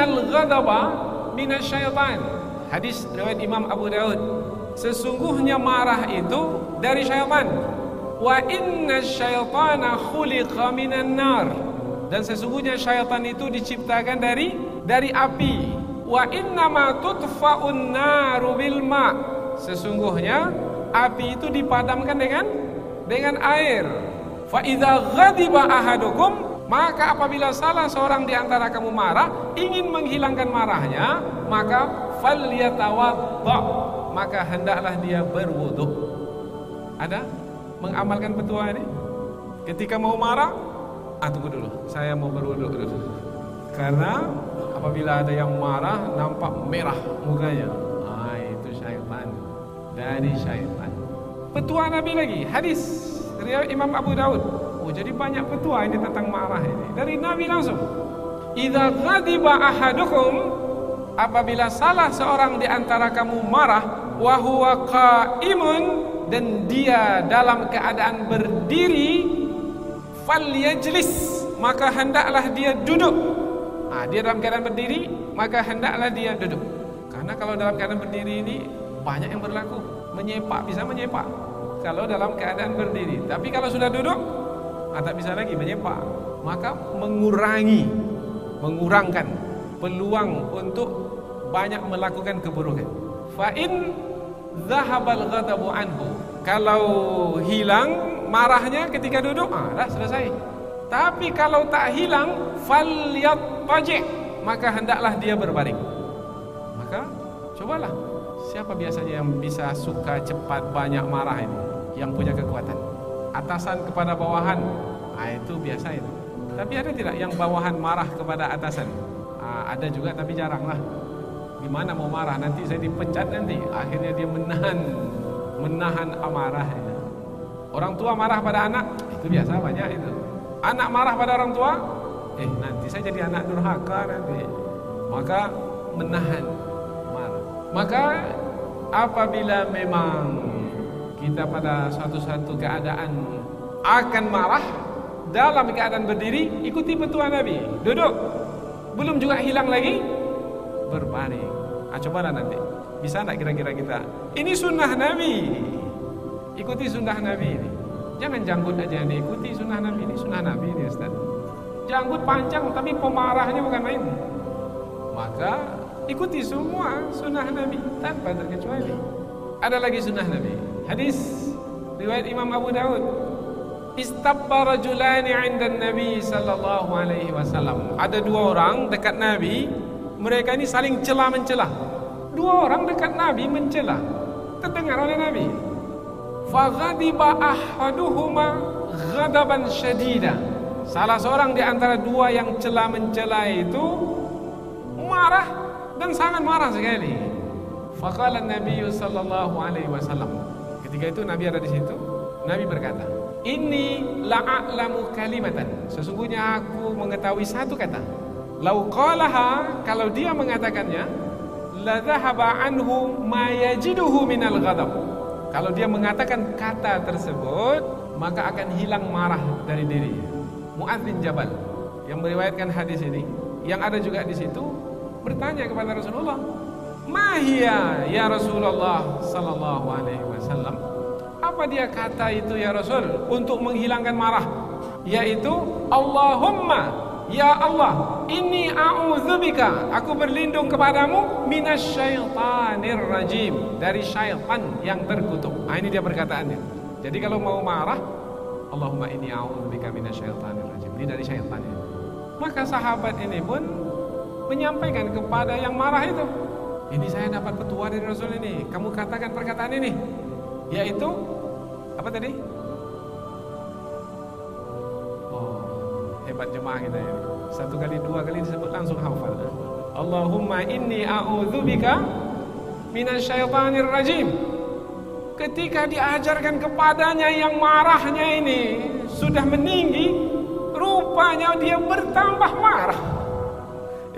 innal ghadaba minasyaitan. Hadis riwayat Imam Abu Daud. Sesungguhnya marah itu dari syaitan. Wa inna syaitana khuliqa minan nar. Dan sesungguhnya syaitan itu diciptakan dari dari api. Wa inna ma tutfa'un naru bil ma. Sesungguhnya api itu dipadamkan dengan dengan air. Fa idza ghadiba ahadukum maka apabila salah seorang di antara kamu marah, ingin menghilangkan marahnya, maka falyatawadda, maka hendaklah dia berwudu. Ada mengamalkan petua ini? Ketika mau marah, ah tunggu dulu, saya mau berwudu dulu. Karena apabila ada yang marah nampak merah mukanya, ah itu syaitan. Dari syaitan. Petua Nabi lagi, hadis riwayat Imam Abu Daud. Jadi banyak petua ini tentang marah ini dari Nabi langsung. Idza ghadiba ahadukum apabila salah seorang di antara kamu marah wa huwa qaimun dan dia dalam keadaan berdiri falyajlis maka hendaklah dia duduk. Ah, dia dalam keadaan berdiri maka hendaklah dia duduk. Karena kalau dalam keadaan berdiri ini banyak yang berlaku menyepak bisa menyepak kalau dalam keadaan berdiri tapi kalau sudah duduk tak bisa lagi menyepak. Maka mengurangi mengurangkan peluang untuk banyak melakukan keburukan. Fa in zahabal ghadabu anhu. Kalau hilang marahnya ketika duduk ah dah selesai. Tapi kalau tak hilang falyattaji maka hendaklah dia berbaring. Maka cobalah Siapa biasanya yang bisa suka cepat banyak marah ini? Yang punya kekuatan. Atasan kepada bawahan, ah itu biasa itu. Tapi ada tidak yang bawahan marah kepada atasan? Ah, ada juga tapi jarang lah. Gimana mau marah? Nanti saya dipecat nanti. Akhirnya dia menahan, menahan amarah. Ya. Orang tua marah pada anak, itu biasa banyak itu. Anak marah pada orang tua, eh nanti saya jadi anak durhaka nanti. Maka menahan marah. Maka apabila memang kita pada suatu-suatu keadaan akan marah dalam keadaan berdiri ikuti petua Nabi. Duduk. Belum juga hilang lagi. Berbaring. Ah, cobalah nanti. Bisa tak kira-kira kita? Ini sunnah Nabi. Ikuti sunnah Nabi ini. Jangan janggut aja nih ikuti sunnah Nabi ini. Sunnah Nabi ini Ustaz. Janggut panjang tapi pemarahnya bukan main. Maka ikuti semua sunnah Nabi tanpa terkecuali. Ada lagi sunnah Nabi. Hadis riwayat Imam Abu Daud. Istabba rajulani 'inda Nabi sallallahu alaihi wasallam. Ada dua orang dekat Nabi, mereka ini saling celah mencela. Dua orang dekat Nabi mencela. Terdengar oleh Nabi. Faghadiba ahaduhuma ghadaban syadida. Salah seorang di antara dua yang celah mencela itu marah dan sangat marah sekali. Faqala Nabi sallallahu alaihi wasallam. Ketika itu Nabi ada di situ, Nabi berkata, "Inni la'alamu kalimatan." Sesungguhnya aku mengetahui satu kata. Lau qalaha kalau dia mengatakannya, la dhahaba anhu ma yajiduhu minal ghadab. Kalau dia mengatakan kata tersebut, maka akan hilang marah dari dirinya. Muadz bin Jabal yang meriwayatkan hadis ini, yang ada juga di situ bertanya kepada Rasulullah, "Mahia ya Rasulullah sallallahu alaihi wasallam?" Apa dia kata itu ya Rasul untuk menghilangkan marah? Yaitu Allahumma Ya Allah, ini a'udzubika, aku berlindung kepadamu minasyaitanir rajim, dari syaitan yang terkutuk. Nah, ini dia perkataannya. Jadi kalau mau marah, Allahumma ini a'udzubika minasyaitanir rajim. Ini dari syaitan. Maka sahabat ini pun menyampaikan kepada yang marah itu. Ini saya dapat petua dari Rasul ini. Kamu katakan perkataan ini, yaitu apa tadi? Oh, hebat jemaah kita ini. Satu kali dua kali disebut langsung hafal. Allahumma inni a'udzubika minasyaitonir rajim. Ketika diajarkan kepadanya yang marahnya ini sudah meninggi, rupanya dia bertambah marah.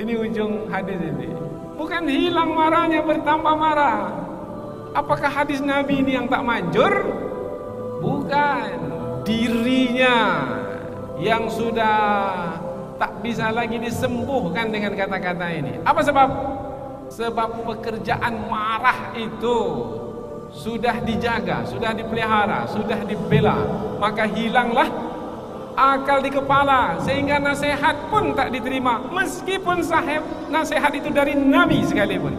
Ini ujung hadis ini. Bukan hilang marahnya bertambah marah. Apakah hadis Nabi ini yang tak manjur? Bukan. Dirinya yang sudah tak bisa lagi disembuhkan dengan kata-kata ini. Apa sebab? Sebab pekerjaan marah itu sudah dijaga, sudah dipelihara, sudah dibela, maka hilanglah akal di kepala sehingga nasihat pun tak diterima meskipun sahib nasihat itu dari nabi sekalipun.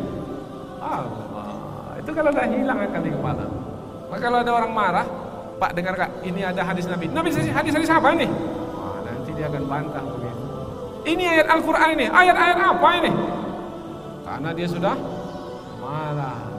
Allah, itu kalau dah hilang akal di kepala. Maka kalau ada orang marah, Pak dengar kak, ini ada hadis nabi. Nabi hadis hadis apa ini? Wah, nanti dia akan bantah begitu. Ini ayat Al-Quran ini, ayat-ayat apa ini? Karena dia sudah marah.